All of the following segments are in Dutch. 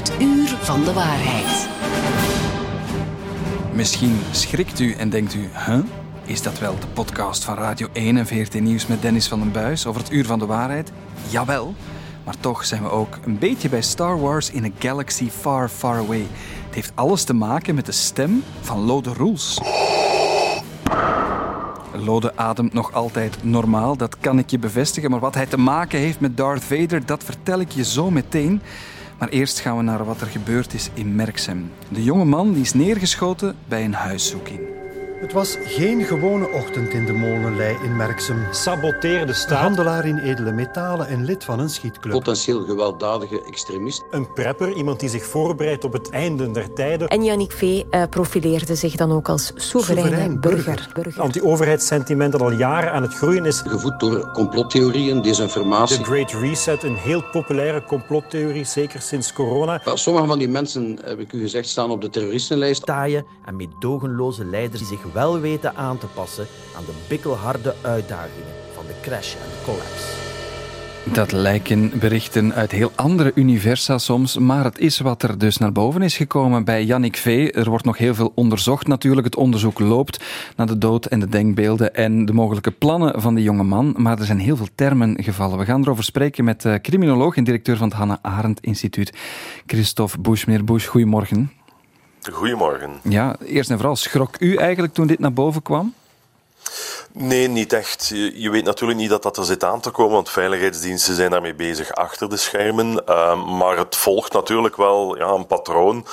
Het uur van de waarheid. Misschien schrikt u en denkt u, huh? Is dat wel de podcast van Radio 1 en VRT Nieuws met Dennis van den Buis over het uur van de waarheid? Jawel, maar toch zijn we ook een beetje bij Star Wars in a galaxy far, far away. Het heeft alles te maken met de stem van Lode Roels. Lode ademt nog altijd normaal, dat kan ik je bevestigen. Maar wat hij te maken heeft met Darth Vader, dat vertel ik je zo meteen. Maar eerst gaan we naar wat er gebeurd is in Merksem. De jonge man die is neergeschoten bij een huiszoeking. Het was geen gewone ochtend in de molenlei in Merksem. Saboteerde staat. handelaar in edele metalen en lid van een schietclub. potentieel gewelddadige extremist. Een prepper, iemand die zich voorbereidt op het einde der tijden. En Yannick V. eh, profileerde zich dan ook als soevereine Soeverein burger. burger. Anti-overheidssentiment dat al jaren aan het groeien is. Gevoed door complottheorieën, De desinformatie. Great Reset, een heel populaire complottheorie, zeker sinds corona. Sommige van die mensen, heb ik u gezegd, staan op de terroristenlijst. taaie en meedogenloze leiders die zich wel weten aan te passen aan de bikkelharde uitdagingen van de crash en de collapse. Dat lijken berichten uit heel andere universa soms, maar het is wat er dus naar boven is gekomen bij Yannick V. Er wordt nog heel veel onderzocht natuurlijk. Het onderzoek loopt naar de dood en de denkbeelden en de mogelijke plannen van de jonge man. Maar er zijn heel veel termen gevallen. We gaan erover spreken met eh, criminoloog en directeur van het Hannah Arendt Instituut, Christophe Busch. Meneer goedemorgen. Goedemorgen. Ja, eerst en vooral, schrok u eigenlijk toen dit naar boven kwam? Nee, niet echt. Je, weet natuurlijk niet dat dat er zit aan te komen, want veiligheidsdiensten zijn daarmee bezig achter de schermen. Ehm, maar het volgt natuurlijk wel ja, een patroon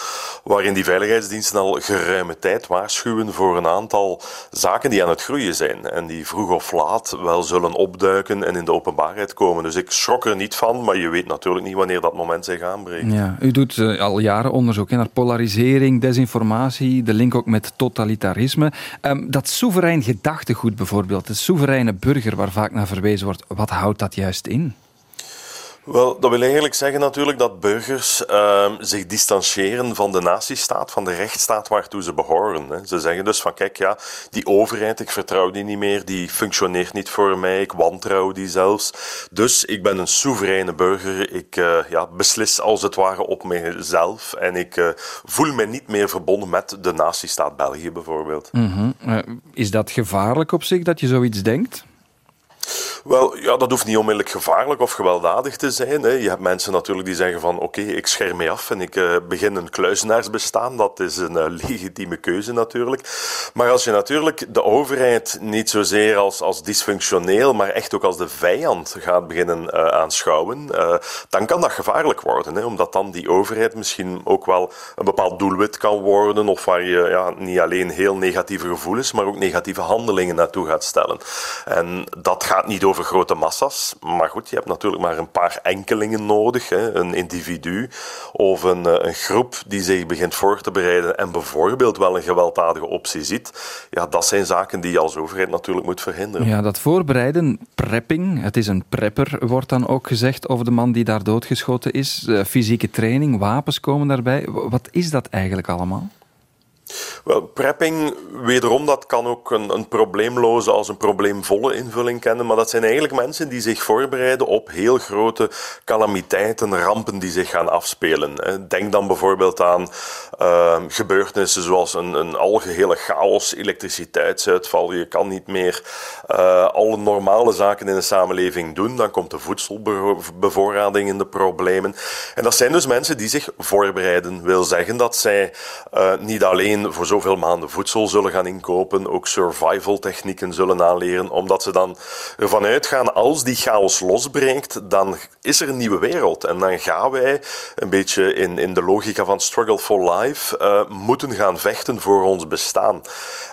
waarin die veiligheidsdiensten al geruime tijd waarschuwen voor een aantal zaken die aan het groeien zijn en die vroeg of laat wel zullen opduiken en in de openbaarheid komen. Dus ik schrok er niet van, maar je weet natuurlijk niet wanneer dat moment zich aanbreekt. Ja, u doet eh, al jaren onderzoek naar polarisering, desinformatie, de link ook met totalitarisme. Ehm, dat soeverein gedachtegoed bijvoorbeeld, de soevereine burger waar vaak naar verwezen wordt, wat houdt dat juist in? Wel, dat wil eigenlijk zeggen natuurlijk dat burgers ehm, zich distancieren van de natiestaat, van de rechtsstaat waartoe ze behoren. Hè. Ze zeggen dus van kijk, ja, die overheid, ik vertrouw die niet meer, die functioneert niet voor mij, ik wantrouw die zelfs. Dus ik ben een soevereine burger, ik eh, ja, beslis als het ware op mijzelf en ik eh, voel me niet meer verbonden met de natiestaat België bijvoorbeeld. Mhm. Eh, is dat gevaarlijk op zich dat je zoiets denkt? Wel, ja, dat hoeft niet onmiddellijk gevaarlijk of gewelddadig te zijn. Hè. Je hebt mensen natuurlijk die zeggen van oké, ik scherm mij af en ik eh, begin een kluizenaarsbestaan. Dat is een eh, legitieme keuze natuurlijk. Maar als je natuurlijk de overheid niet zozeer als, als dysfunctioneel, maar echt ook als de vijand gaat beginnen eh, aanschouwen, dan kan dat gevaarlijk worden. Hè, omdat dan die overheid misschien ook wel een bepaald doelwit kan worden of waar je ja, niet alleen heel negatieve gevoelens, maar ook negatieve handelingen naartoe gaat stellen. En dat gaat niet over grote massa's, maar goed, je hebt natuurlijk maar een paar enkelingen nodig. Hè, een individu of een, eh, een groep die zich begint voor te bereiden en bijvoorbeeld wel een gewelddadige optie ziet. Ja, dat zijn zaken die je als overheid natuurlijk moet verhinderen. Ja, dat voorbereiden, prepping, het is een prepper, wordt dan ook gezegd over de man die daar doodgeschoten is. Eh, fysieke training, wapens komen daarbij. Wat is dat eigenlijk allemaal? Wel, prepping, wederom, dat kan ook een, een probleemloze als een probleemvolle invulling kennen. Maar dat zijn eigenlijk mensen die zich voorbereiden op heel grote calamiteiten, rampen die zich gaan afspelen. Denk dan bijvoorbeeld aan eh, gebeurtenissen zoals een, een algehele chaos, elektriciteitsuitval. Je kan niet meer eh, alle normale zaken in de samenleving doen. Dan komt de voedselbevoorrading in de problemen. En dat zijn dus mensen die zich voorbereiden. Wil zeggen dat zij eh, niet alleen voor zoveel maanden voedsel zullen gaan inkopen, ook survival technieken zullen aanleren, omdat ze dan ervan uitgaan, als die chaos losbreekt, dan is er een nieuwe wereld. En dan gaan wij, een beetje in, in de logica van struggle for life, eh, moeten gaan vechten voor ons bestaan.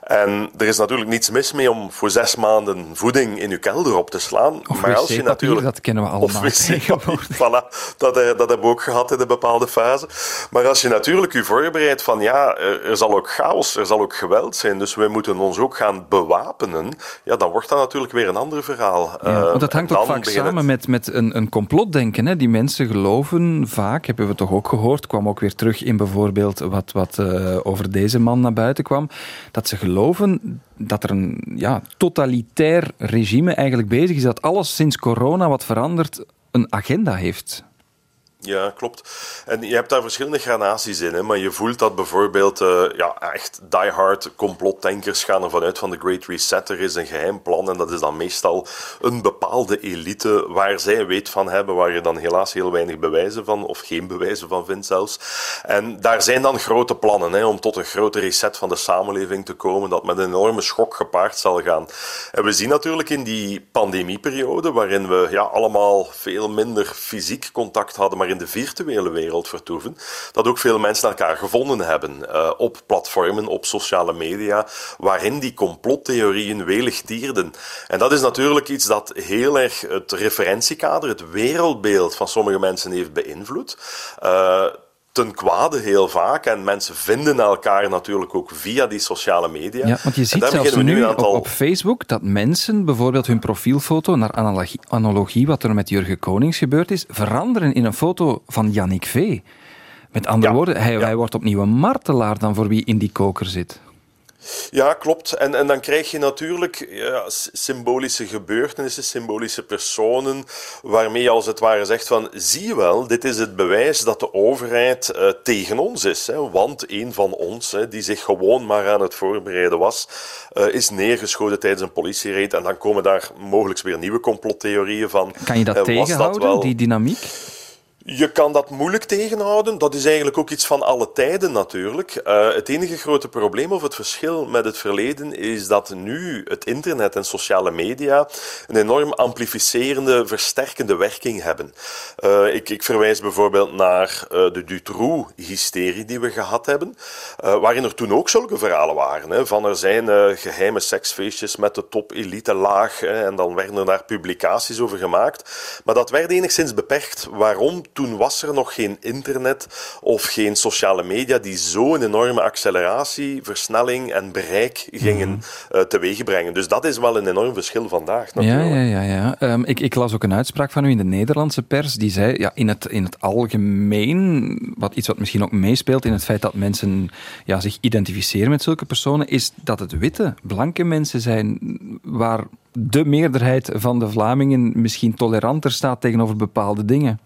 En er is natuurlijk niets mis mee om voor zes maanden voeding in uw kelder op te slaan. Of maar als je natuurlijk... dat kennen we Of allemaal tegenwoordig. voilà. Dat, eh, dat hebben we ook gehad in een bepaalde fase. Maar als je natuurlijk je voorbereidt van ja, er, zal ook chaos, er zal ook geweld zijn, dus wij moeten ons ook gaan bewapenen, ja, dan wordt dat natuurlijk weer een ander verhaal. Ja, Eh, want dat hangt ook vaak samen het- met, met een, een complotdenken. Hè. Die mensen geloven vaak, hebben we toch ook gehoord, kwam ook weer terug in bijvoorbeeld wat, wat eh, over deze man naar buiten kwam, dat ze geloven dat er een ja, totalitair regime eigenlijk bezig is, dat alles sinds corona wat verandert een agenda heeft. Ja, klopt. En je hebt daar verschillende gradaties in, hè, maar je voelt dat bijvoorbeeld uh, ja, echt diehard complotdenkers gaan ervan uit van de Great Reset. Er is een geheim plan en dat is dan meestal een bepaalde elite waar zij weet van hebben, waar je dan helaas heel weinig bewijzen van, of geen bewijzen van vindt zelfs. En daar zijn dan grote plannen hè, om tot een grote reset van de samenleving te komen, dat met een enorme schok gepaard zal gaan. En we zien natuurlijk in die pandemieperiode, waarin we ja, allemaal veel minder fysiek contact hadden, maar in de virtuele wereld vertoeven, dat ook veel mensen elkaar gevonden hebben uh, op platformen, op sociale media, waarin die complottheorieën welig tierden. En dat is natuurlijk iets dat heel erg het referentiekader, het wereldbeeld van sommige mensen heeft beïnvloed. Uh, ten kwade heel vaak. En mensen vinden elkaar natuurlijk ook via die sociale media. Ja, want je ziet zelfs nu aantal... op, op, Facebook dat mensen bijvoorbeeld hun profielfoto naar analogie, analogie wat er met Jurgen Konings gebeurd is, veranderen in een foto van Yannick V. Met andere woorden, hij, hij wordt opnieuw een martelaar dan voor wie in die koker zit. Ja, klopt. En, en dan krijg je natuurlijk ja, symbolische gebeurtenissen, symbolische personen, waarmee je als het ware zegt van, zie je wel, dit is het bewijs dat de overheid uh, tegen ons is. Hè, want een van ons, hè, die zich gewoon maar aan het voorbereiden was, uh, is neergeschoten tijdens een politiereed. En dan komen daar mogelijk weer nieuwe complottheorieën van. Kan je dat uh, tegenhouden, dat wel... die dynamiek? Je kan dat moeilijk tegenhouden. Dat is eigenlijk ook iets van alle tijden natuurlijk. Uh, het enige grote probleem of het verschil met het verleden is dat nu het internet en sociale media een enorm amplificerende, versterkende werking hebben. Uh, ik, ik, verwijs bijvoorbeeld naar uh, de Dutroux-hysterie die we gehad hebben, waarin er toen ook zulke verhalen waren. Hè, van er zijn geheime seksfeestjes met de top-elite laag en dan werden er daar publicaties over gemaakt. Maar dat werd enigszins beperkt. Waarom? Toen was er nog geen internet of geen sociale media die zo'n enorme acceleratie, versnelling en bereik gingen mm -hmm. uh, teweegbrengen. Dus dat is wel een enorm verschil vandaag. Natuurlijk. Ja, ja, ja. ja. Um, ik, ik, las ook een uitspraak van u in de Nederlandse pers die zei, ja, in, het, in het algemeen, wat, iets wat misschien ook meespeelt in het feit dat mensen ja, zich identificeren met zulke personen, is dat het witte, blanke mensen zijn waar de meerderheid van de Vlamingen misschien toleranter staat tegenover bepaalde dingen.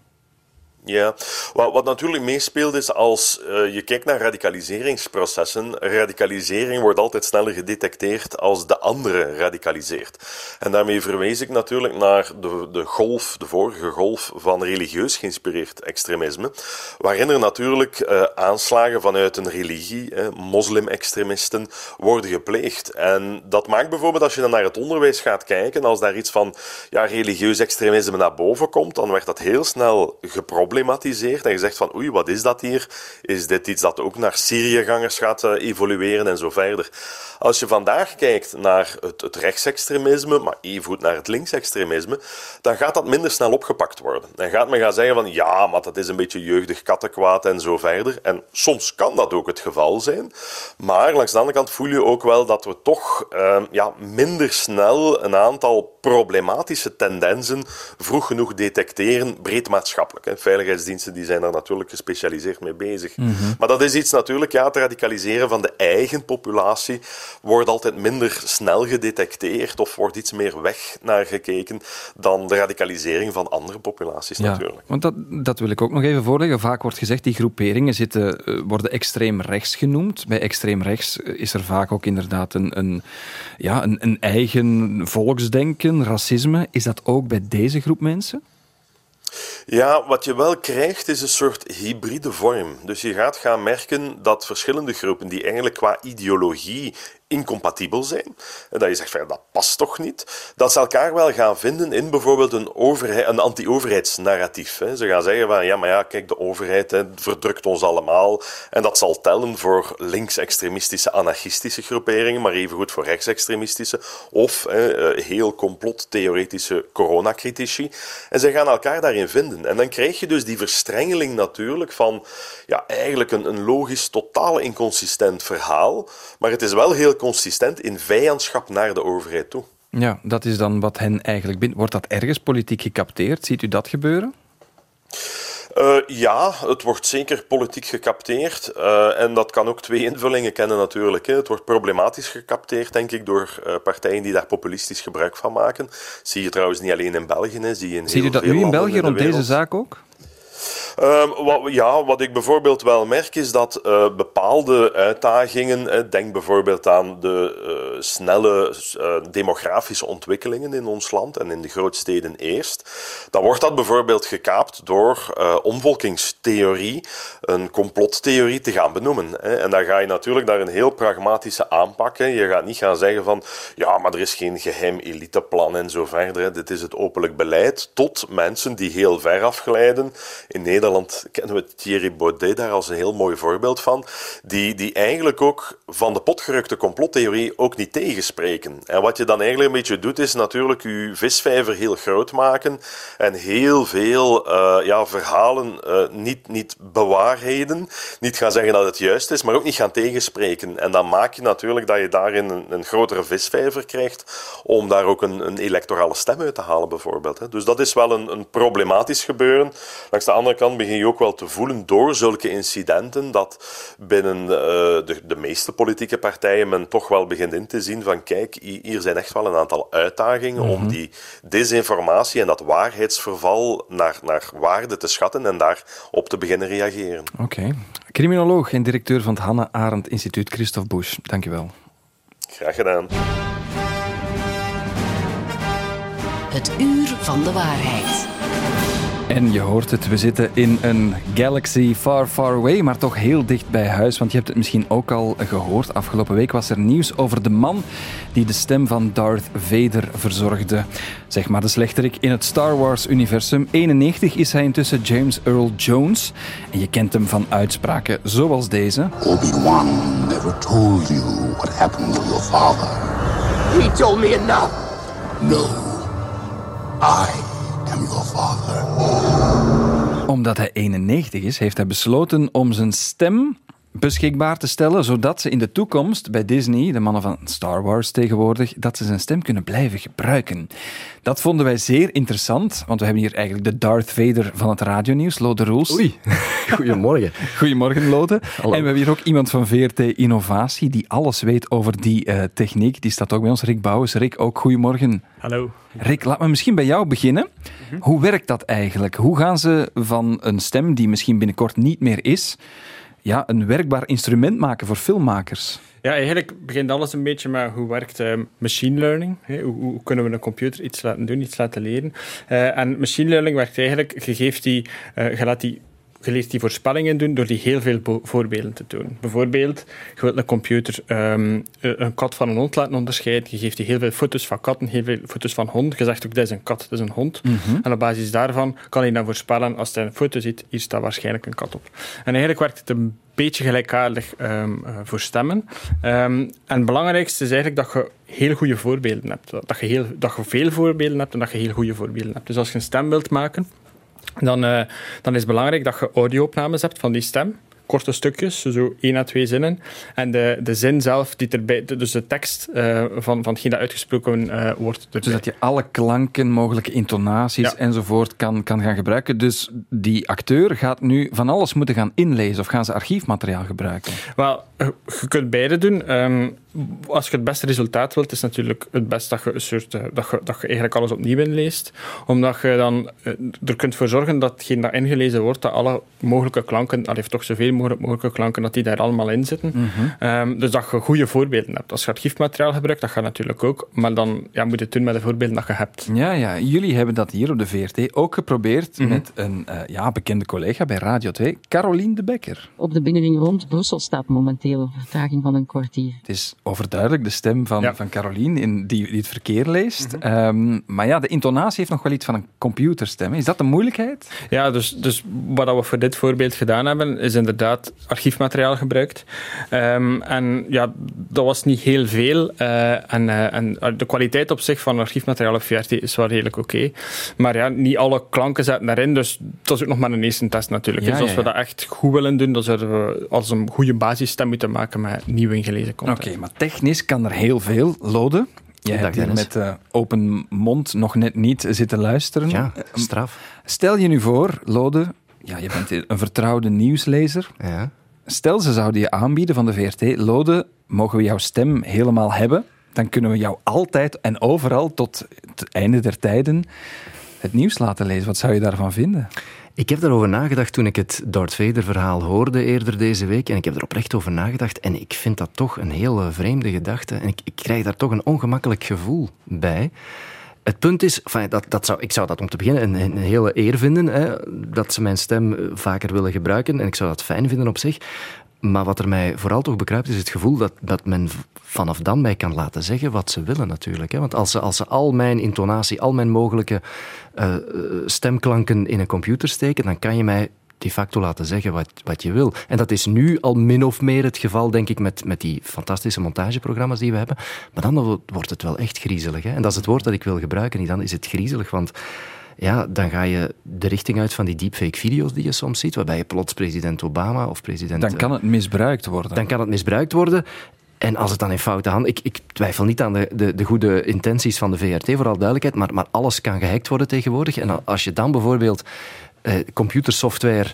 Ja, wat, wat, natuurlijk meespeelt is als uh, je kijkt naar radicaliseringsprocessen. Radicalisering wordt altijd sneller gedetecteerd als de andere radicaliseert. En daarmee verwees ik natuurlijk naar de, de golf, de vorige golf van religieus geïnspireerd extremisme, waarin er natuurlijk uh, aanslagen vanuit een religie, eh, moslim-extremisten, worden gepleegd. En dat maakt bijvoorbeeld, als je dan naar het onderwijs gaat kijken, als daar iets van ja, religieus extremisme naar boven komt, dan werd dat heel snel geprobleemd en gezegd van oei, wat is dat hier? Is dit iets dat ook naar Syriëgangers gaat uh, evolueren en zo verder? Als je vandaag kijkt naar het, rechtsextremisme, maar evengoed naar het linksextremisme, dan gaat dat minder snel opgepakt worden. Dan gaat men gaan zeggen van ja, maar dat is een beetje jeugdig kattenkwaad en zo verder. En soms kan dat ook het geval zijn. Maar langs de andere kant voel je ook wel dat we toch uh, ja, minder snel een aantal problematische tendensen vroeg genoeg detecteren, breed maatschappelijk. Hè. Veiligheidsdiensten die zijn daar natuurlijk gespecialiseerd mee bezig. Mm -hmm. Maar dat is iets natuurlijk, ja, het radicaliseren van de eigen populatie wordt altijd minder snel gedetecteerd of wordt iets meer weg naar gekeken dan de radicalisering van andere populaties ja, natuurlijk. Want dat, dat wil ik ook nog even voorleggen. Vaak wordt gezegd, die groeperingen zitten, eh, worden extreem rechts genoemd. Bij extreem rechts is er vaak ook inderdaad een, een, ja, een, een eigen volksdenken, racisme. Is dat ook bij deze groep mensen? Ja, wat je wel krijgt is een soort hybride vorm. Dus je gaat gaan merken dat verschillende groepen die eigenlijk qua ideologie incompatibel zijn. En dat je zegt dat past toch niet. Dat ze elkaar wel gaan vinden in bijvoorbeeld een, een anti-overheidsnarratief. Ze gaan zeggen van ja, maar ja, kijk, de overheid verdrukt ons allemaal. En dat zal tellen voor linksextremistische, anarchistische groeperingen, maar evengoed voor rechtsextremistische of eh, heel complottheoretische coronacritici. En ze gaan elkaar daarin vinden. En dan krijg je dus die verstrengeling natuurlijk van ja, eigenlijk een, een logisch, totaal inconsistent verhaal. Maar het is wel heel consistent in vijandschap naar de overheid toe. Ja, dat is dan wat hen eigenlijk bindt. Wordt dat ergens politiek gecapteerd? Ziet u dat gebeuren? Uh, ja, het wordt zeker politiek gecapteerd. Uh, en dat kan ook twee invullingen kennen natuurlijk. Hè. Het wordt problematisch gecapteerd, denk ik, door uh, partijen die daar populistisch gebruik van maken. Zie je trouwens niet alleen in België. Hè. Zie je in Zie je dat nu in België rond deze zaak ook? Ehm, wat, ja, wat ik bijvoorbeeld wel merk is dat uh, bepaalde uitdagingen, denk bijvoorbeeld aan de uh, snelle demografische ontwikkelingen in ons land en in de grootsteden eerst, dan wordt dat bijvoorbeeld gekaapt door omvolkingstheorie, een complottheorie te gaan benoemen. Hè. En dan ga je natuurlijk daar een heel pragmatische aanpak. Hè. Je gaat niet gaan zeggen van ja, maar er is geen geheim eliteplan en zo verder. Dit is het openlijk beleid tot mensen die heel ver afglijden. In Nederland kennen we Thierry Baudet daar als een heel mooi voorbeeld van. Die, die eigenlijk ook van de potgerukte complottheorie ook niet tegenspreken. En wat je dan eigenlijk een beetje doet, is natuurlijk je visvijver heel groot maken en heel veel uh, ja, verhalen uh, niet, niet bewaarheden. Niet gaan zeggen dat het juist is, maar ook niet gaan tegenspreken. En dan maak je natuurlijk dat je daarin een, een grotere visvijver krijgt om daar ook een, een electorale stem uit te halen, bijvoorbeeld. Dus dat is wel een, een problematisch gebeuren. Langs de andere kant begin je ook wel te voelen door zulke incidenten dat binnen uh, de, de meeste politieke partijen men toch wel begint in te zien van kijk, hier zijn echt wel een aantal uitdagingen om Mhm. die desinformatie en dat waarheidsverval naar, naar waarde te schatten en daarop te beginnen reageren. Oké. Criminoloog en directeur van het Hannah Arendt Instituut, Christophe Busch. Dankjewel. Graag gedaan. Het uur van de waarheid. En je hoort het, we zitten in een galaxy far, far away, maar toch heel dicht bij huis. Want je hebt het misschien ook al gehoord. Afgelopen week was er nieuws over de man die de stem van Darth Vader verzorgde. Zeg maar de slechterik in het Star Wars-universum. 91 is hij intussen James Earl Jones. En je kent hem van uitspraken zoals deze. Obi-Wan never told you what happened to your father. He told me enough. No. I am your father. Omdat hij 91 is, heeft hij besloten om zijn stem beschikbaar te stellen, zodat ze in de toekomst bij Disney, de mannen van Star Wars tegenwoordig, dat ze zijn stem kunnen blijven gebruiken. Dat vonden wij zeer interessant, want we hebben hier eigenlijk de Darth Vader van het radionieuws, Lode Roels. Oei, goedemorgen. Goedemorgen, Lode. Hallo. En we hebben hier ook iemand van VRT Innovatie die alles weet over die uh, techniek. Die staat ook bij ons, Rick Bouwens. Rick, ook goedemorgen. Hallo. Rick, laat me misschien bij jou beginnen. Mhm. Hoe werkt dat eigenlijk? Hoe gaan ze van een stem die misschien binnenkort niet meer is, ja, een werkbaar instrument maken voor filmmakers? Ja, eigenlijk begint alles een beetje met hoe werkt uh, machine learning. Hoe, hoe, kunnen we een computer iets laten doen, iets laten leren. Uh, en machine learning werkt eigenlijk, je, geeft die, uh, je laat die je leert die voorspellingen doen door die heel veel voorbeelden te doen. Bijvoorbeeld, je wilt een computer um, een kat van een hond laten onderscheiden. Je geeft die heel veel foto's van katten, heel veel foto's van honden. Je zegt ook, dat is een kat, dat is een hond. Mm -hmm. En op basis daarvan kan hij dan voorspellen, als hij een foto ziet, hier staat waarschijnlijk een kat op. En eigenlijk werkt het een beetje gelijkaardig um, uh, voor stemmen. Um, en het belangrijkste is eigenlijk dat je heel goede voorbeelden hebt. Dat je, heel, dat je veel voorbeelden hebt en dat je heel goede voorbeelden hebt. Dus als je een stem wilt maken, dan, uh, dan is het belangrijk dat je audio-opnames hebt van die stem. Korte stukjes, zo één à twee zinnen. En de, de zin zelf, die erbij, dus de tekst uh, van, van hetgeen dat uitgesproken uh, wordt. Erbij. Dus dat je alle klanken, mogelijke intonaties ja. enzovoort kan, kan gaan gebruiken. Dus die acteur gaat nu van alles moeten gaan inlezen of gaan ze archiefmateriaal gebruiken? Wel, je kunt beide doen. Um, als je het beste resultaat wilt, is natuurlijk het best dat je, een soort, uh, dat je, dat je eigenlijk alles opnieuw inleest. Omdat je dan uh, er kunt voor zorgen dat hetgeen dat ingelezen wordt, dat alle mogelijke klanken, al heeft toch zoveel mogelijk mogelijke klanken, dat die daar allemaal in zitten. Mhm. Mm -hmm. um, dus dat je goede voorbeelden hebt. Als je archiefmateriaal gebruikt, dat gaat natuurlijk ook. Maar dan ja, moet je het doen met de voorbeelden dat je hebt. Ja, ja. Jullie hebben dat hier op de VRT ook geprobeerd Mhm. mm -hmm. met een uh, ja, bekende collega bij Radio 2, Caroline de Becker. Op de binnenring rond Brussel staat momenteel een vertraging van een kwartier. Het is overduidelijk de stem van, Ja. van Caroline in, die, die het verkeer leest. Mhm. Ehm, maar ja, de intonatie heeft nog wel iets van een computerstem. Is dat de moeilijkheid? Ja, dus, dus wat we voor dit voorbeeld gedaan hebben, is inderdaad archiefmateriaal gebruikt. Ehm, en ja, dat was niet heel veel. eh, en, eh, en de kwaliteit op zich van archiefmateriaal op VRT is wel redelijk oké. Maar ja, niet alle klanken zaten daarin, dus dat is ook nog maar een eerste test natuurlijk. Ja, dus als ja, we dat echt goed willen doen, dan zouden we als een goede basisstem moeten maken met nieuw ingelezen Oké, content. Technisch kan er heel veel. Lode, jij hebt hier met eh, open mond nog net niet zitten luisteren. Ja, Eh, straf. Stel je nu voor, Lode, ja, je bent een vertrouwde nieuwslezer. Ja. Stel, ze zouden je aanbieden van de VRT, Lode, mogen we jouw stem helemaal hebben? Dan kunnen we jou altijd en overal tot het einde der tijden het nieuws laten lezen. Wat zou je daarvan vinden? Ik heb daarover nagedacht toen ik het Darth Vader-verhaal hoorde eerder deze week. En ik heb er oprecht over nagedacht. En ik vind dat toch een heel vreemde gedachte. En ik, ik krijg daar toch een ongemakkelijk gevoel bij. Het punt is, dat, dat zou, ik zou dat om te beginnen een, hele eer vinden, hè, dat ze mijn stem vaker willen gebruiken. En ik zou dat fijn vinden op zich. Maar wat er mij vooral toch bekruipt, is het gevoel dat, dat men vanaf dan mij kan laten zeggen wat ze willen natuurlijk. Hè. Want als ze, als ze al mijn intonatie, al mijn mogelijke uh, stemklanken in een computer steken, dan kan je mij de facto laten zeggen wat, wat je wil. En dat is nu al min of meer het geval, denk ik, met, met die fantastische montageprogramma's die we hebben. Maar dan wordt het wel echt griezelig. Hè? En dat is het woord dat ik wil gebruiken. Dan is het griezelig, want ja, dan ga je de richting uit van die deepfake-video's die je soms ziet, waarbij je plots president Obama of president... Dan kan het misbruikt worden. Dan kan het misbruikt worden. En als het dan in foute handen... Ik, ik twijfel niet aan de, de, de, goede intenties van de VRT, vooral duidelijkheid, maar, maar alles kan gehackt worden tegenwoordig. En als je dan bijvoorbeeld eh, computersoftware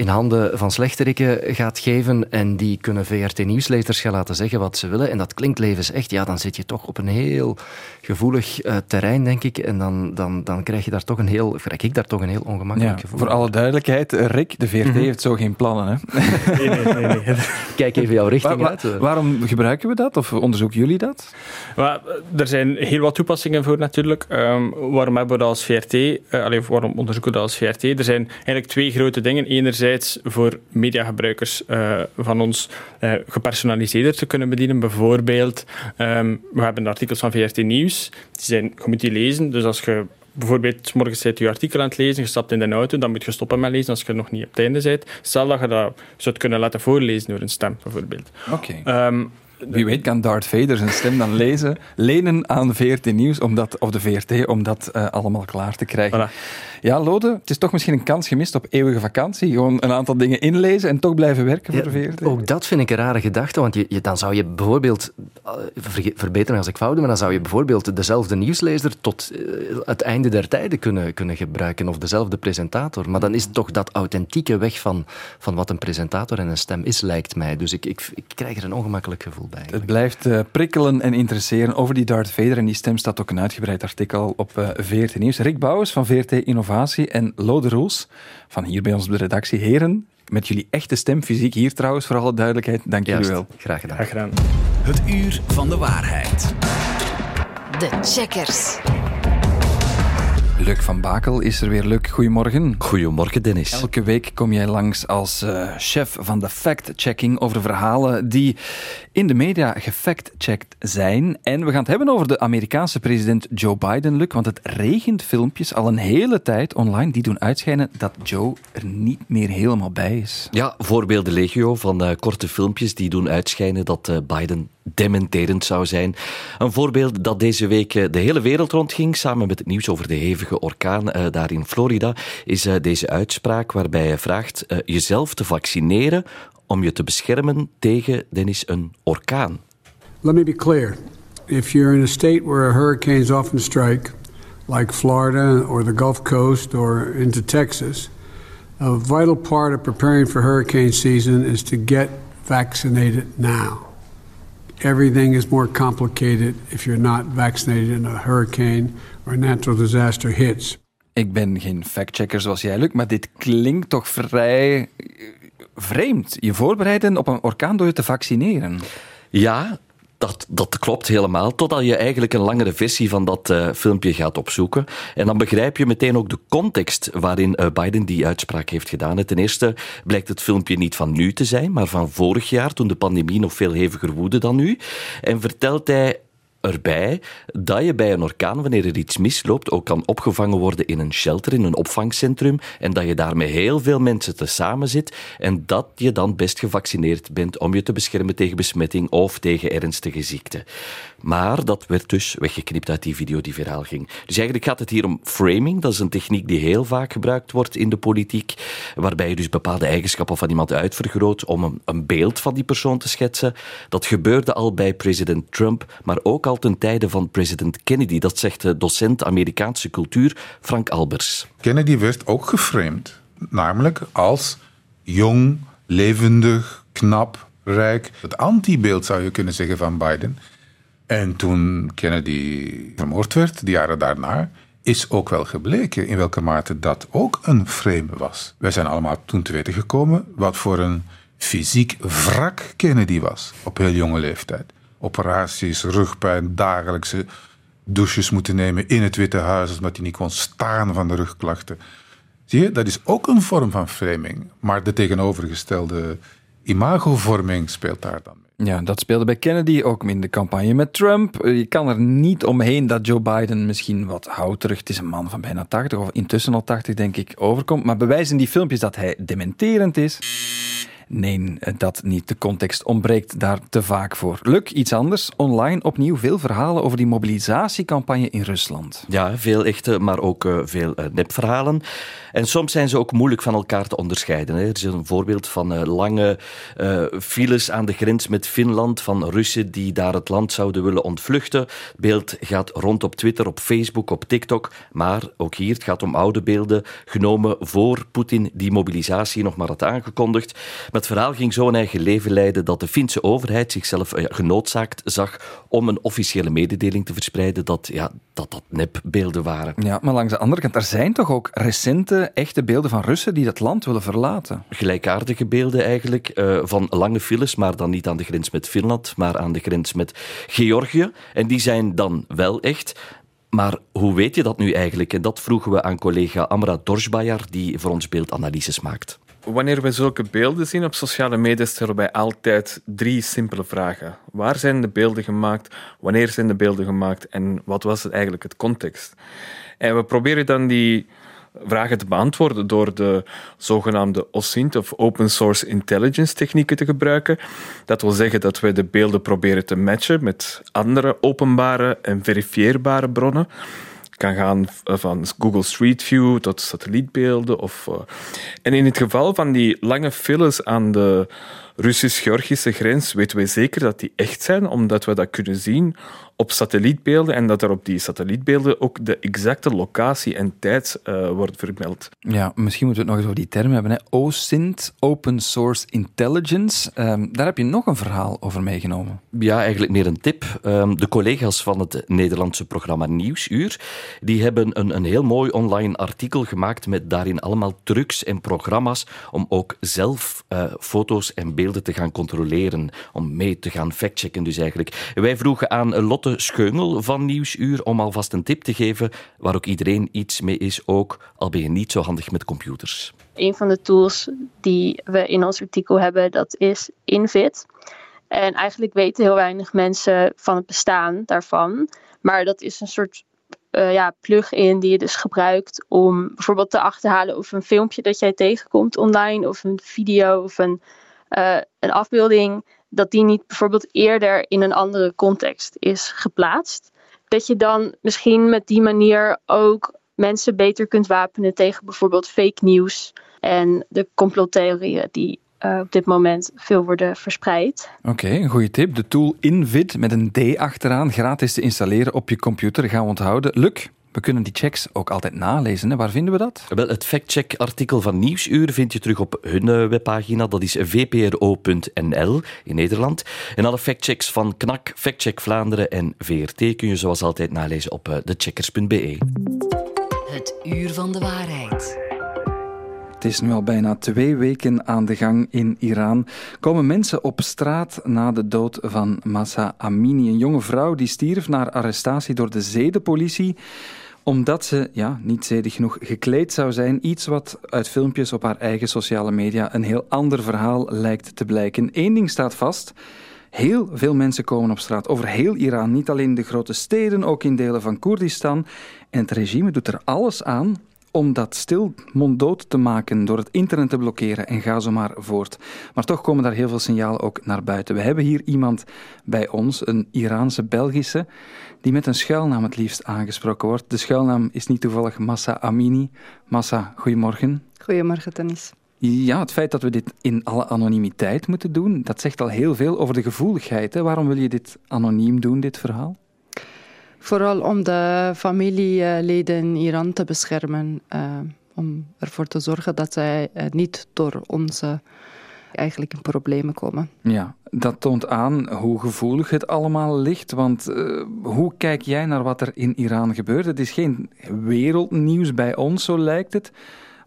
in handen van slechteriken gaat geven en die kunnen VRT-nieuwslezers gaan laten zeggen wat ze willen. En dat klinkt levensecht. Ja, dan zit je toch op een heel gevoelig uh, terrein, denk ik. En dan, dan, dan krijg je daar toch een heel, krijg ik daar toch een heel ongemakkelijk ja, gevoel. Voor alle duidelijkheid, eh, Rick, de VRT mm -hmm. heeft zo geen plannen. Hè? Nee, nee, nee, nee. Kijk even jouw richting waar, uit. Waarom gebruiken we dat? Of onderzoeken jullie dat? Maar, er zijn heel wat toepassingen voor natuurlijk. Um, waarom hebben we dat als VRT? Uh, alleen, waarom onderzoeken we dat als VRT? Er zijn eigenlijk twee grote dingen. Enerzijds voor mediagebruikers uh, van ons uh, gepersonaliseerder te kunnen bedienen. Bijvoorbeeld, um, we hebben de artikels van VRT Nieuws. Die zijn, je moet die lezen. Dus als je bijvoorbeeld morgens zit je artikel aan het lezen, je stapt in de auto, dan moet je stoppen met lezen als je nog niet op het einde bent. Stel dat je dat zou kunnen laten voorlezen door een stem, bijvoorbeeld. Oké. Okay. Um, wie weet kan Darth Vader zijn stem dan lezen, lenen aan VRT Nieuws om dat, of de VRT om dat uh, allemaal klaar te krijgen. Voilà. Ja, Lode, het is toch misschien een kans gemist op eeuwige vakantie. Gewoon een aantal dingen inlezen en toch blijven werken voor ja, de VRT. Ook dat vind ik een rare gedachte, want je, je, dan zou je bijvoorbeeld, uh, verbeteren als ik fout doe, maar dan zou je bijvoorbeeld dezelfde nieuwslezer tot uh, het einde der tijden kunnen, kunnen gebruiken, of dezelfde presentator. Maar dan is toch dat authentieke weg van, van wat een presentator en een stem is, lijkt mij. Dus ik, ik, ik krijg er een ongemakkelijk gevoel bij. Het blijft uh, prikkelen en interesseren over die Darth Vader. En die stem staat ook een uitgebreid artikel op uh, VRT Nieuws. Rick Bouwers van VRT Innovatie en Lode Roels van hier bij ons op de redactie. Heren, met jullie echte stem, fysiek hier trouwens, voor alle duidelijkheid. Dank Juist. jullie wel. Graag gedaan. Graag gedaan. Het uur van de waarheid. De checkers. Luc van Bakel is er weer. Luc, goedemorgen. Goedemorgen, Dennis. Elke week kom jij langs als uh, chef van de fact-checking over verhalen die in de media gefact-checked zijn. En we gaan het hebben over de Amerikaanse president Joe Biden, Luc, want het regent filmpjes al een hele tijd online die doen uitschijnen dat Joe er niet meer helemaal bij is. Ja, voorbeelden legio van uh, korte filmpjes die doen uitschijnen dat uh, Biden dementerend zou zijn. Een voorbeeld dat deze week de hele wereld rondging, samen met het nieuws over de hevige orkaan uh, daar in Florida, is uh, deze uitspraak waarbij hij vraagt jezelf te vaccineren om je te beschermen tegen, Dennis, een orkaan. Let me be clear. If you're in a state where hurricanes often strike, like Florida or the Gulf Coast or into Texas, a vital part of preparing for hurricane season is to get vaccinated now. Everything is more complicated if you're not vaccinated in a hurricane or a natural disaster hits. Ik ben geen factchecker zoals jij, Luc, maar dit klinkt toch vrij vreemd. Je voorbereiden op een orkaan door je te vaccineren. Ja, dat, dat klopt helemaal, totdat je eigenlijk een langere versie van dat uh, filmpje gaat opzoeken. En dan begrijp je meteen ook de context waarin uh, Biden die uitspraak heeft gedaan. Ten eerste blijkt het filmpje niet van nu te zijn, maar van vorig jaar, toen de pandemie nog veel heviger woedde dan nu. En vertelt hij erbij dat je bij een orkaan, wanneer er iets misloopt, ook kan opgevangen worden in een shelter, in een opvangcentrum, en dat je daar met heel veel mensen tezamen zit en dat je dan best gevaccineerd bent om je te beschermen tegen besmetting of tegen ernstige ziekte. Maar dat werd dus weggeknipt uit die video die viraal ging. Dus eigenlijk gaat het hier om framing. Dat is een techniek die heel vaak gebruikt wordt in de politiek, waarbij je dus bepaalde eigenschappen van iemand uitvergroot om een, een beeld van die persoon te schetsen. Dat gebeurde al bij president Trump, maar ook al ten tijde van president Kennedy. Dat zegt de docent Amerikaanse cultuur Frank Albers. Kennedy werd ook geframed, namelijk als jong, levendig, knap, rijk. Het antibeeld zou je kunnen zeggen van Biden. En toen Kennedy vermoord werd, de jaren daarna, is ook wel gebleken in welke mate dat ook een frame was. Wij zijn allemaal toen te weten gekomen wat voor een fysiek wrak Kennedy was op heel jonge leeftijd. Operaties, rugpijn, dagelijkse douches moeten nemen in het Witte Huis omdat hij niet kon staan van de rugklachten. Zie je, dat is ook een vorm van framing, maar de tegenovergestelde imagovorming speelt daar dan mee. Ja, dat speelde bij Kennedy ook in de campagne met Trump. Je kan er niet omheen dat Joe Biden misschien wat houterig, het is een man van bijna 80 of intussen al 80 denk ik, overkomt. Maar bewijzen die filmpjes dat hij dementerend is? Nee, dat niet. De context ontbreekt daar te vaak voor. Luk, iets anders. Online opnieuw veel verhalen over die mobilisatiecampagne in Rusland. Ja, veel echte, maar ook uh, veel uh, nepverhalen. En soms zijn ze ook moeilijk van elkaar te onderscheiden. Er is een voorbeeld van uh, lange files aan de grens met Finland van Russen die daar het land zouden willen ontvluchten. Beeld gaat rond op Twitter, op Facebook, op TikTok. Maar ook hier, het gaat om oude beelden genomen voor Poetin die mobilisatie nog maar had aangekondigd. Het verhaal ging zo een eigen leven leiden dat de Finse overheid zichzelf ja, genoodzaakt zag om een officiële mededeling te verspreiden dat ja, dat, dat nepbeelden waren. Ja, maar langs de andere kant, er zijn toch ook recente, echte beelden van Russen die dat land willen verlaten? Gelijkaardige beelden eigenlijk, uh, van lange files, maar dan niet aan de grens met Finland, maar aan de grens met Georgië. En die zijn dan wel echt. Maar hoe weet je dat nu eigenlijk? En dat vroegen we aan collega Amra Dorsbajar, die voor ons beeldanalyses maakt. Wanneer we zulke beelden zien op sociale media, stellen wij altijd drie simpele vragen. Waar zijn de beelden gemaakt? Wanneer zijn de beelden gemaakt? En wat was het eigenlijk het context? En we proberen dan die vragen te beantwoorden door de zogenaamde OSINT of Open Source Intelligence technieken te gebruiken. Dat wil zeggen dat wij de beelden proberen te matchen met andere openbare en verifieerbare bronnen kan gaan van Google Street View tot satellietbeelden. Of, uh, en in het geval van die lange files aan de Russisch-Georgische grens weten wij zeker dat die echt zijn, omdat we dat kunnen zien op satellietbeelden en dat er op die satellietbeelden ook de exacte locatie en tijd uh, wordt vermeld. Ja, misschien moeten we het nog eens over die term hebben. Hè. OSINT, Open Source Intelligence. Um, daar heb je nog een verhaal over meegenomen. Ja, eigenlijk meer een tip. Um, de collega's van het Nederlandse programma Nieuwsuur, die hebben een, een heel mooi online artikel gemaakt met daarin allemaal trucs en programma's om ook zelf uh, foto's en beelden te gaan controleren, om mee te gaan factchecken dus eigenlijk. Wij vroegen aan Lotte Scheungel van Nieuwsuur om alvast een tip te geven waar ook iedereen iets mee is, ook al ben je niet zo handig met computers. Een van de tools die we in ons artikel hebben, dat is Invit. En eigenlijk weten heel weinig mensen van het bestaan daarvan. Maar dat is een soort uh, ja, plug-in die je dus gebruikt om bijvoorbeeld te achterhalen of een filmpje dat jij tegenkomt online, of een video of een, uh, een afbeelding dat die niet bijvoorbeeld eerder in een andere context is geplaatst. Dat je dan misschien met die manier ook mensen beter kunt wapenen tegen bijvoorbeeld fake nieuws en de complottheorieën die uh, op dit moment veel worden verspreid. Oké, een goede tip. De tool Invid met een D achteraan, gratis te installeren op je computer, gaan we onthouden. Luc? We kunnen die checks ook altijd nalezen. Hè? Waar vinden we dat? Wel, het factcheck-artikel van Nieuwsuur vind je terug op hun eh, webpagina. Dat is vpro.nl in Nederland. En alle factchecks van KNAK, Factcheck Vlaanderen en VRT kun je zoals altijd nalezen op eh, decheckers.be. Het uur van de waarheid. Het is nu al bijna twee weken aan de gang in Iran. Komen mensen op straat na de dood van Massa Amini, een jonge vrouw die stierf na arrestatie door de zedenpolitie omdat ze, ja, niet zedig genoeg gekleed zou zijn. Iets wat uit filmpjes op haar eigen sociale media een heel ander verhaal lijkt te blijken. Eén ding staat vast. Heel veel mensen komen op straat over heel Iran, niet alleen in de grote steden, ook in delen van Koerdistan. En het regime doet er alles aan om dat stil monddood te maken door het internet te blokkeren en ga zo maar voort. Maar toch komen daar heel veel signalen ook naar buiten. We hebben hier iemand bij ons, een Iraanse Belgische, die met een schuilnaam het liefst aangesproken wordt. De schuilnaam is niet toevallig Massa Amini. Massa, goedemorgen. Goedemorgen, Tanis. Ja, het feit dat we dit in alle anonimiteit moeten doen, dat zegt al heel veel over de gevoeligheid. Hè? Waarom wil je dit anoniem doen, dit verhaal? Vooral om de familieleden in Iran te beschermen. Uh, om ervoor te zorgen dat zij uh, niet door onze eigenlijk in problemen komen. Ja, dat toont aan hoe gevoelig het allemaal ligt. Want uh, hoe kijk jij naar wat er in Iran gebeurt? Het is geen wereldnieuws bij ons, zo lijkt het.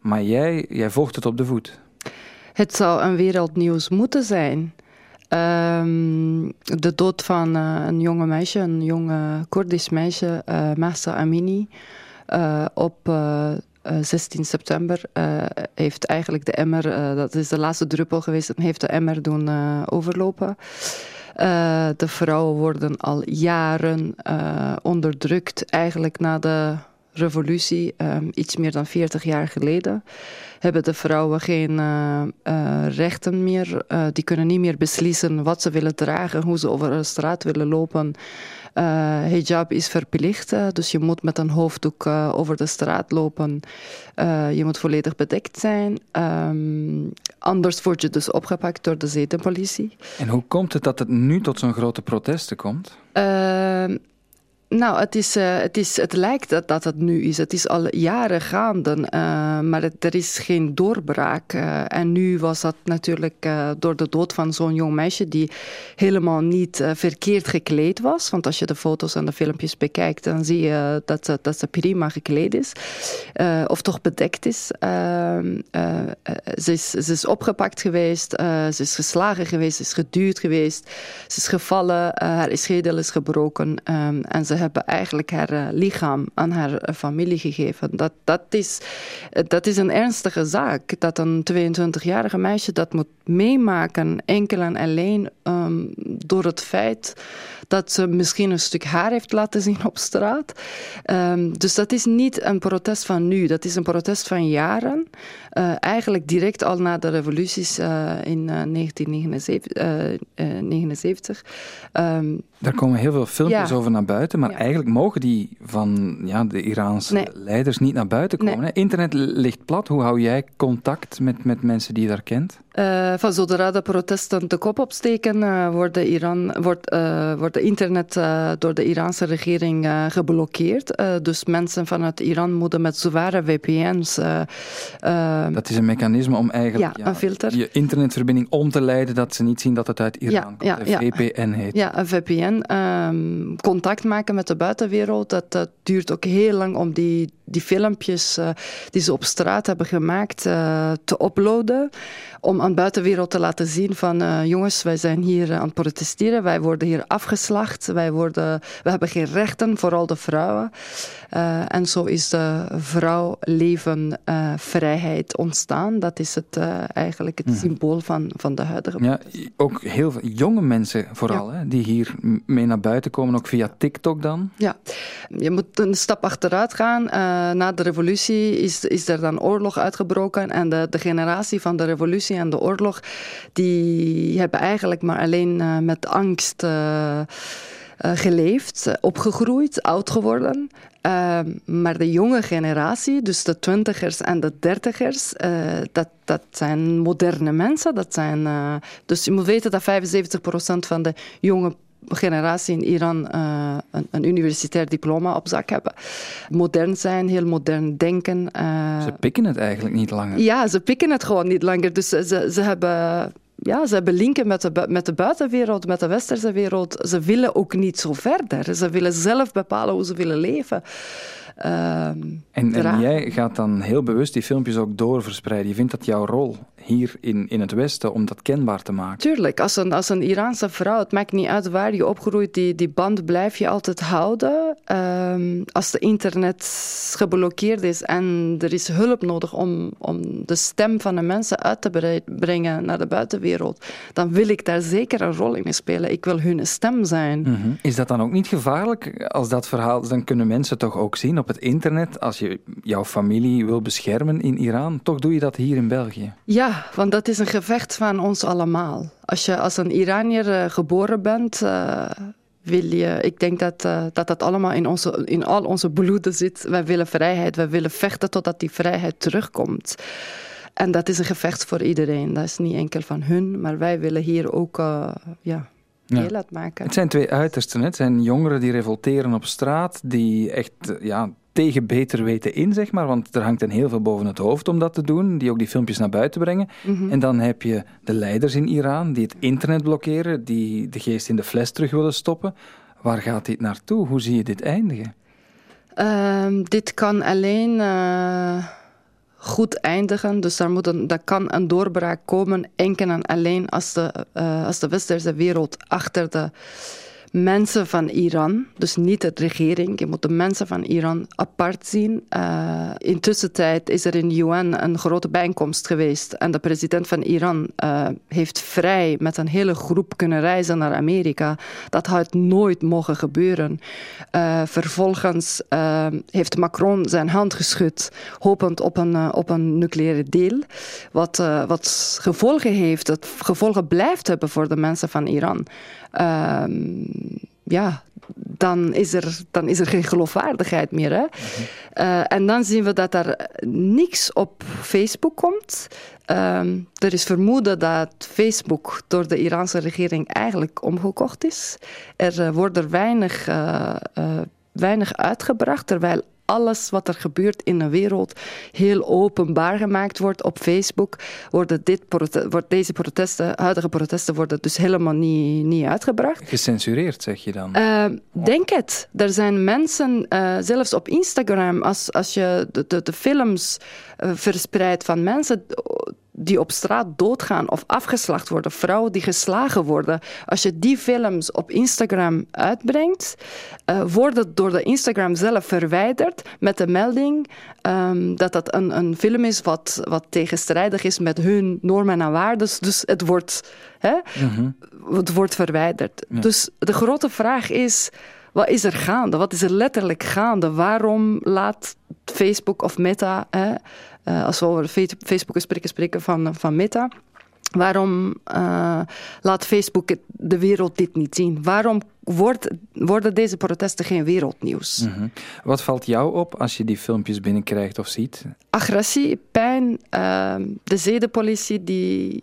Maar jij, jij volgt het op de voet. Het zou een wereldnieuws moeten zijn. Um, de dood van uh, een jonge meisje, een jonge Koerdisch meisje, uh, Mahsa Amini, uh, op 16 september heeft eigenlijk de emmer, dat is de laatste druppel geweest, heeft de emmer doen overlopen. de vrouwen worden al jaren onderdrukt, eigenlijk na de revolutie, iets meer dan 40 jaar geleden, hebben de vrouwen geen rechten meer. Die kunnen niet meer beslissen wat ze willen dragen, hoe ze over de straat willen lopen. Hijab is verplicht, dus je moet met een hoofddoek over de straat lopen. je moet volledig bedekt zijn. Um, anders word je dus opgepakt door de zedenpolitie. En hoe komt het dat het nu tot zo'n grote protesten komt? Ehm, nou, het, is, uh, het, is, het lijkt dat, dat het nu is. Het is al jaren gaande, uh, maar er is geen doorbraak. Uh, en nu was dat natuurlijk door de dood van zo'n jong meisje die helemaal niet verkeerd gekleed was. Want als je de foto's en de filmpjes bekijkt, dan zie je dat ze, dat ze prima gekleed is. of toch bedekt is. Ehm, ze, is ze is opgepakt geweest, ze is geslagen geweest, ze is geduwd geweest, ze is gevallen, haar schedel is gebroken um, en ze hebben eigenlijk haar uh, lichaam aan haar uh, familie gegeven. Dat, dat, is, uh, dat is een ernstige zaak. Dat een 22-jarige meisje dat moet meemaken, enkel en alleen um, door het feit dat ze misschien een stuk haar heeft laten zien op straat. Um, dus dat is niet een protest van nu, dat is een protest van jaren. Uh, eigenlijk direct al na de revoluties uh, in uh, 1979. Um, Daar komen heel veel filmpjes ja. over naar buiten, maar ja. eigenlijk mogen die van ja, de Iraanse nee. leiders niet naar buiten komen. Nee. Internet ligt plat. Hoe hou jij contact met, met mensen die je daar kent? Uh, van zodra de protesten de kop opsteken, uh, wordt, de Iran, wordt, uh, wordt de internet door de Iraanse regering geblokkeerd. dus mensen vanuit Iran moeten met zware VPN's. dat is een mechanisme om eigenlijk ja, een filter. je internetverbinding om te leiden dat ze niet zien dat het uit Iran ja, komt. Ja, een VPN heet. Ja, een VPN. Um, contact maken met de buitenwereld, dat, dat duurt ook heel lang om die, die filmpjes die ze op straat hebben gemaakt te uploaden. Om aan de buitenwereld te laten zien van uh, jongens, wij zijn hier uh, aan het protesteren, wij worden hier afgeslacht, wij, worden, we hebben geen rechten, vooral de vrouwen. Uh, en zo is de vrouw, leven, vrijheid ontstaan. Dat is het, eigenlijk het symbool van, van de huidige Ja, ook heel veel jonge mensen vooral, ja. hè, die hier mee naar buiten komen, ook via TikTok dan? Ja, je moet een stap achteruit gaan. na de revolutie is, is er dan oorlog uitgebroken en de, de generatie van de revolutie en oorlog, die hebben eigenlijk maar alleen uh, met angst uh, uh, geleefd, opgegroeid, oud geworden. maar de jonge generatie, dus de twintigers en de dertigers, dat, dat zijn moderne mensen. Dat zijn, dus je moet weten dat 75% van de jonge generatie in Iran uh, een, een, universitair diploma op zak hebben. Modern zijn, heel modern denken. Uh, ze pikken het eigenlijk niet langer. Ja, ze pikken het gewoon niet langer. Dus ze, ze hebben ja, ze hebben linken met de, met de buitenwereld, met de westerse wereld. Ze willen ook niet zo verder. Ze willen zelf bepalen hoe ze willen leven. Um, en, en, jij gaat dan heel bewust die filmpjes ook doorverspreiden. Je vindt dat jouw rol hier in, in het Westen om dat kenbaar te maken? Tuurlijk, als een, als een Iraanse vrouw, het maakt niet uit waar je opgroeit, die, die band blijf je altijd houden. Um, als de internet geblokkeerd is en er is hulp nodig om, om de stem van de mensen uit te brengen naar de buitenwereld, dan wil ik daar zeker een rol in spelen. Ik wil hun stem zijn. Mm -hmm. Is dat dan ook niet gevaarlijk als dat verhaal, dan kunnen mensen toch ook zien op het internet, als je jouw familie wil beschermen in Iran, toch doe je dat hier in België? Ja, want dat is een gevecht van ons allemaal. Als je als een Iranier uh, geboren bent, uh, wil je, ik denk dat, uh, dat dat allemaal in, onze, in al onze bloeden zit. Wij willen vrijheid, wij willen vechten totdat die vrijheid terugkomt. En dat is een gevecht voor iedereen. Dat is niet enkel van hun, maar wij willen hier ook ja, deel ja. uitmaken. Het zijn twee uitersten. Hè? Het zijn jongeren die revolteren op straat, die echt ja, tegen beter weten in, zeg maar. Want er hangt een heel veel boven het hoofd om dat te doen, die ook die filmpjes naar buiten brengen. Mhm. En dan heb je de leiders in Iran die het internet blokkeren, die de geest in de fles terug willen stoppen. Waar gaat dit naartoe? Hoe zie je dit eindigen? Ehm, dit kan alleen uh, goed eindigen. Dus daar, moet een, kan een doorbraak komen enkel en alleen als de, uh, als de westerse wereld achter de mensen van Iran, dus niet de regering. Je moet de mensen van Iran apart zien. Uh, intussen tijd is er in de UN een grote bijeenkomst geweest en de president van Iran uh, heeft vrij met een hele groep kunnen reizen naar Amerika. Dat had nooit mogen gebeuren. Uh, vervolgens heeft Macron zijn hand geschud, hopend op een, op een nucleaire deal, wat, wat gevolgen heeft, dat gevolgen blijft hebben voor de mensen van Iran. Um, ja, dan is, er, dan is er geen geloofwaardigheid meer. Hè? Uh, en dan zien we dat er niks op Facebook komt. Um, er is vermoeden dat Facebook door de Iraanse regering eigenlijk omgekocht is. Er uh, wordt er weinig, uh, weinig uitgebracht, terwijl alles wat er gebeurt in de wereld heel openbaar gemaakt wordt op Facebook, worden dit wordt deze protesten, huidige protesten, worden dus helemaal niet, niet uitgebracht. Gecensureerd, zeg je dan? Uh, denk het. Er zijn mensen, uh, zelfs op Instagram, als, als je de, de, de films uh, verspreidt van mensen die op straat doodgaan of afgeslacht worden, vrouwen die geslagen worden. Als je die films op Instagram uitbrengt, uh, wordt het door de Instagram zelf verwijderd met de melding um, dat dat een, een film is wat, wat tegenstrijdig is met hun normen en waarden. Dus het wordt, hè, mm-hmm. het wordt verwijderd. Ja. Dus de grote vraag is. Wat is er gaande? Wat is er letterlijk gaande? Waarom laat Facebook of Meta, hè, uh, als we over Facebook spreken, spreken van, van Meta, waarom uh, laat Facebook de wereld dit niet zien? Waarom wordt, worden deze protesten geen wereldnieuws? Mm-hmm. Wat valt jou op als je die filmpjes binnenkrijgt of ziet? Agressie, pijn, uh, de zedenpolitie, die,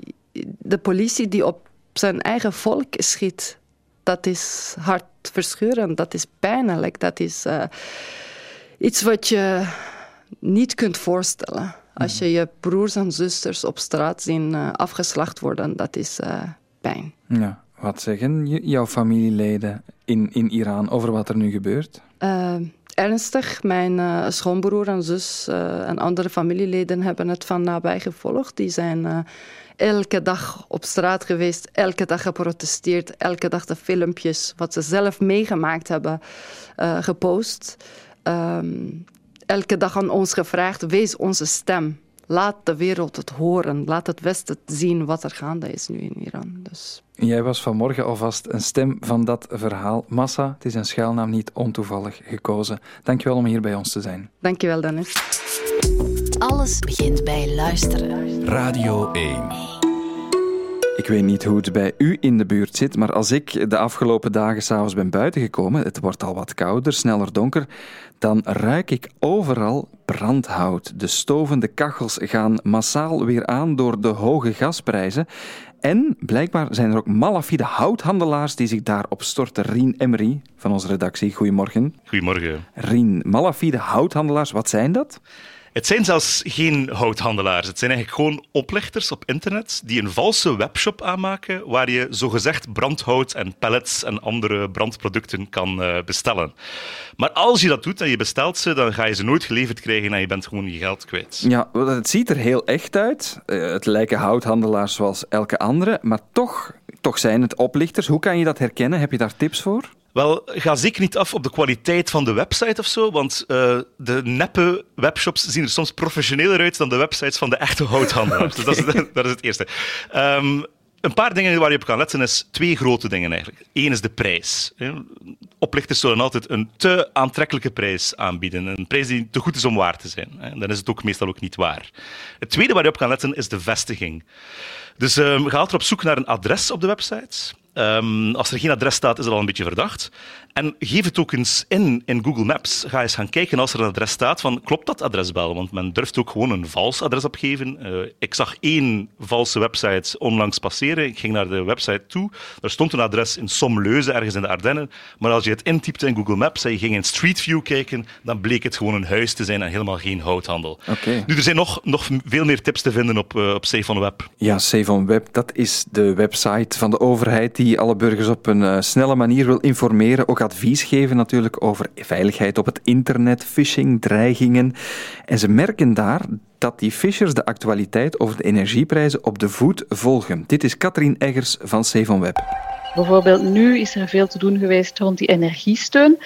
de politie die op zijn eigen volk schiet. Dat is hartverscheurend, dat is pijnlijk, dat is uh, iets wat je niet kunt voorstellen. Als je je broers en zusters op straat zien uh, afgeslacht worden, dat is uh, pijn. Ja. Wat zeggen jouw familieleden in, in Iran over wat er nu gebeurt? Uh, ernstig. Mijn schoonbroer en zus en andere familieleden hebben het van nabij gevolgd. Die zijn elke dag op straat geweest, elke dag geprotesteerd, elke dag de filmpjes wat ze zelf meegemaakt hebben gepost. Um, elke dag aan ons gevraagd: wees onze stem. Laat de wereld het horen. Laat het Westen zien wat er gaande is nu in Iran. Dus. Jij was vanmorgen alvast een stem van dat verhaal. Massa, het is een schuilnaam niet ontoevallig gekozen. Dankjewel om hier bij ons te zijn. Dankjewel, Dennis. Alles begint bij luisteren. Radio 1. Ik weet niet hoe het bij u in de buurt zit, maar als ik de afgelopen dagen s'avonds ben buitengekomen, het wordt al wat kouder, sneller donker, dan ruik ik overal brandhout. De stovende kachels gaan massaal weer aan door de hoge gasprijzen. En blijkbaar zijn er ook malafide houthandelaars die zich daarop storten. Rien Emery van onze redactie, goedemorgen. Goedemorgen. Rien, malafide houthandelaars, wat zijn dat? Het zijn zelfs geen houthandelaars. Het zijn eigenlijk gewoon oplichters op internet die een valse webshop aanmaken waar je zogezegd brandhout en pellets en andere brandproducten kan uh, bestellen. Maar als je dat doet en je bestelt ze, dan ga je ze nooit geleverd krijgen en je bent gewoon je geld kwijt. Ja, het ziet er heel echt uit. Uh, het lijken houthandelaars zoals elke andere, maar toch, toch zijn het oplichters. Hoe kan je dat herkennen? Heb je daar tips voor? Wel, ga zeker niet af op de kwaliteit van de website of zo, want uh, de neppe webshops zien er soms professioneler uit dan de websites van de echte houthandelaars. Okay. Dus dat is, dat is, het eerste. Um, een paar dingen waar je op kan letten is twee grote dingen eigenlijk. Eén is de prijs. Oplichters zullen altijd een te aantrekkelijke prijs aanbieden. Een prijs die te goed is om waar te zijn. Dan is het ook meestal ook niet waar. Het tweede waar je op kan letten is de vestiging. Dus um, ga altijd op zoek naar een adres op de website. Ehm, als er geen adres staat, is dat al een beetje verdacht. En geef het ook eens in in Google Maps. Ga eens gaan kijken als er een adres staat van klopt dat adres wel? Want men durft ook gewoon een vals adres opgeven. Uh, ik zag één valse website onlangs passeren. Ik ging naar de website toe. Er stond een adres in Somleuze, ergens in de Ardennen. Maar als je het intypte in Google Maps en je ging in Street View kijken, dan bleek het gewoon een huis te zijn en helemaal geen houthandel. Okay. Nu, er zijn nog, nog veel meer tips te vinden op, uh, op Safe on Web. Ja, Safe on Web, dat is de website van de overheid die alle burgers op een uh, snelle manier wil informeren. Ook advies geven natuurlijk over veiligheid op het internet, phishing, dreigingen. En ze merken daar dat die fishers de actualiteit over de energieprijzen op de voet volgen. Dit is Katrien Eggers van Safe Web. Bijvoorbeeld nu is er veel te doen geweest rond die energiesteun.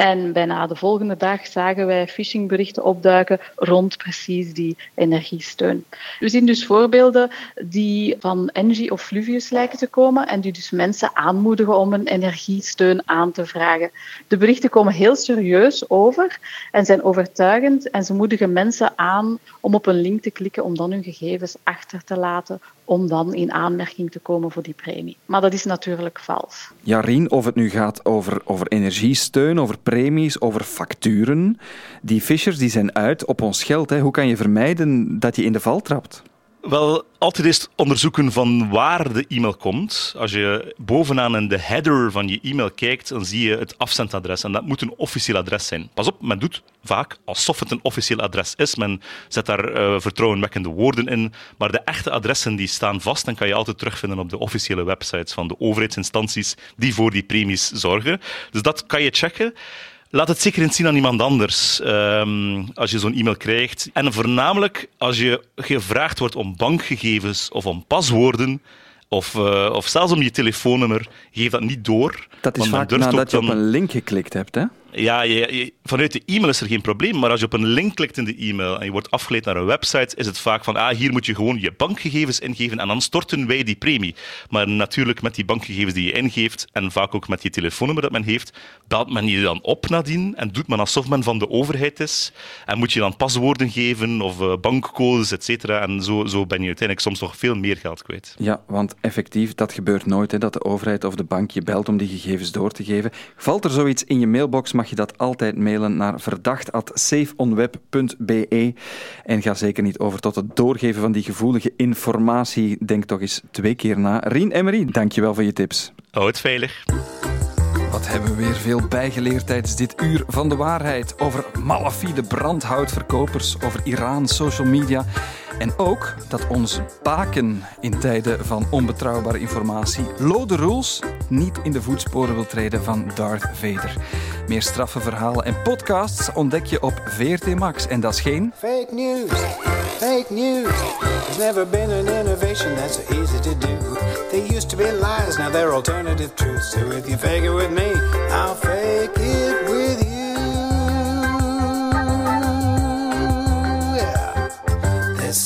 En bijna de volgende dag zagen wij phishingberichten opduiken rond precies die energiesteun. We zien dus voorbeelden die van Engie of Fluvius lijken te komen en die dus mensen aanmoedigen om een energiesteun aan te vragen. De berichten komen heel serieus over en zijn overtuigend en ze moedigen mensen aan om op een link te klikken om dan hun gegevens achter te laten om dan in aanmerking te komen voor die premie. Maar dat is natuurlijk vals. Ja, Rien, of het nu gaat over, over energiesteun, over premies, over facturen. Die fishers die zijn uit op ons geld. Hè. Hoe kan je vermijden dat je in de val trapt? Wel, altijd eerst onderzoeken van waar de e-mail komt. Als je bovenaan in de header van je e-mail kijkt, dan zie je het afzendadres. En dat moet een officieel adres zijn. Pas op, men doet vaak alsof het een officieel adres is. Men zet daar uh, vertrouwenwekkende woorden in. Maar de echte adressen die staan vast en kan je altijd terugvinden op de officiële websites van de overheidsinstanties die voor die premies zorgen. Dus dat kan je checken. Laat het zeker eens zien aan iemand anders um, als je zo'n e-mail krijgt. En voornamelijk als je gevraagd wordt om bankgegevens of om paswoorden. Of, uh, of zelfs om je telefoonnummer, geef dat niet door. Dat is vaak nadat je op een link geklikt hebt, hè? Ja, je, vanuit de e-mail is er geen probleem, maar als je op een link klikt in de e-mail en je wordt afgeleid naar een website, is het vaak van, ah, hier moet je gewoon je bankgegevens ingeven en dan storten wij die premie. Maar natuurlijk met die bankgegevens die je ingeeft en vaak ook met je telefoonnummer dat men heeft, belt men je dan op nadien en doet men alsof men van de overheid is en moet je dan paswoorden geven of uh, bankcodes, et cetera. En zo, zo ben je uiteindelijk soms nog veel meer geld kwijt. Ja, want effectief, dat gebeurt nooit, hè, dat de overheid of de bank je belt om die gegevens door te geven. Valt er zoiets in je mailbox, mag je dat altijd mailen naar verdacht.safeonweb.be. En ga zeker niet over tot het doorgeven van die gevoelige informatie. Denk toch eens twee keer na. Rien Emery, dankjewel voor je tips. Houd veilig. Wat hebben we weer veel bijgeleerd tijdens dit uur van de waarheid over malafide brandhoutverkopers, over Iran, social media en ook dat onze baken in tijden van onbetrouwbare informatie Lode Rules niet in de voetsporen wil treden van Darth Vader. Meer straffe verhalen en podcasts ontdek je op VRT Max en dat is geen fake news. Fake news. There's never been an innovation that's so easy to do. They used to be lies, now they're alternative truths. So if you fake it with me, I'll fake it with you. Yeah. This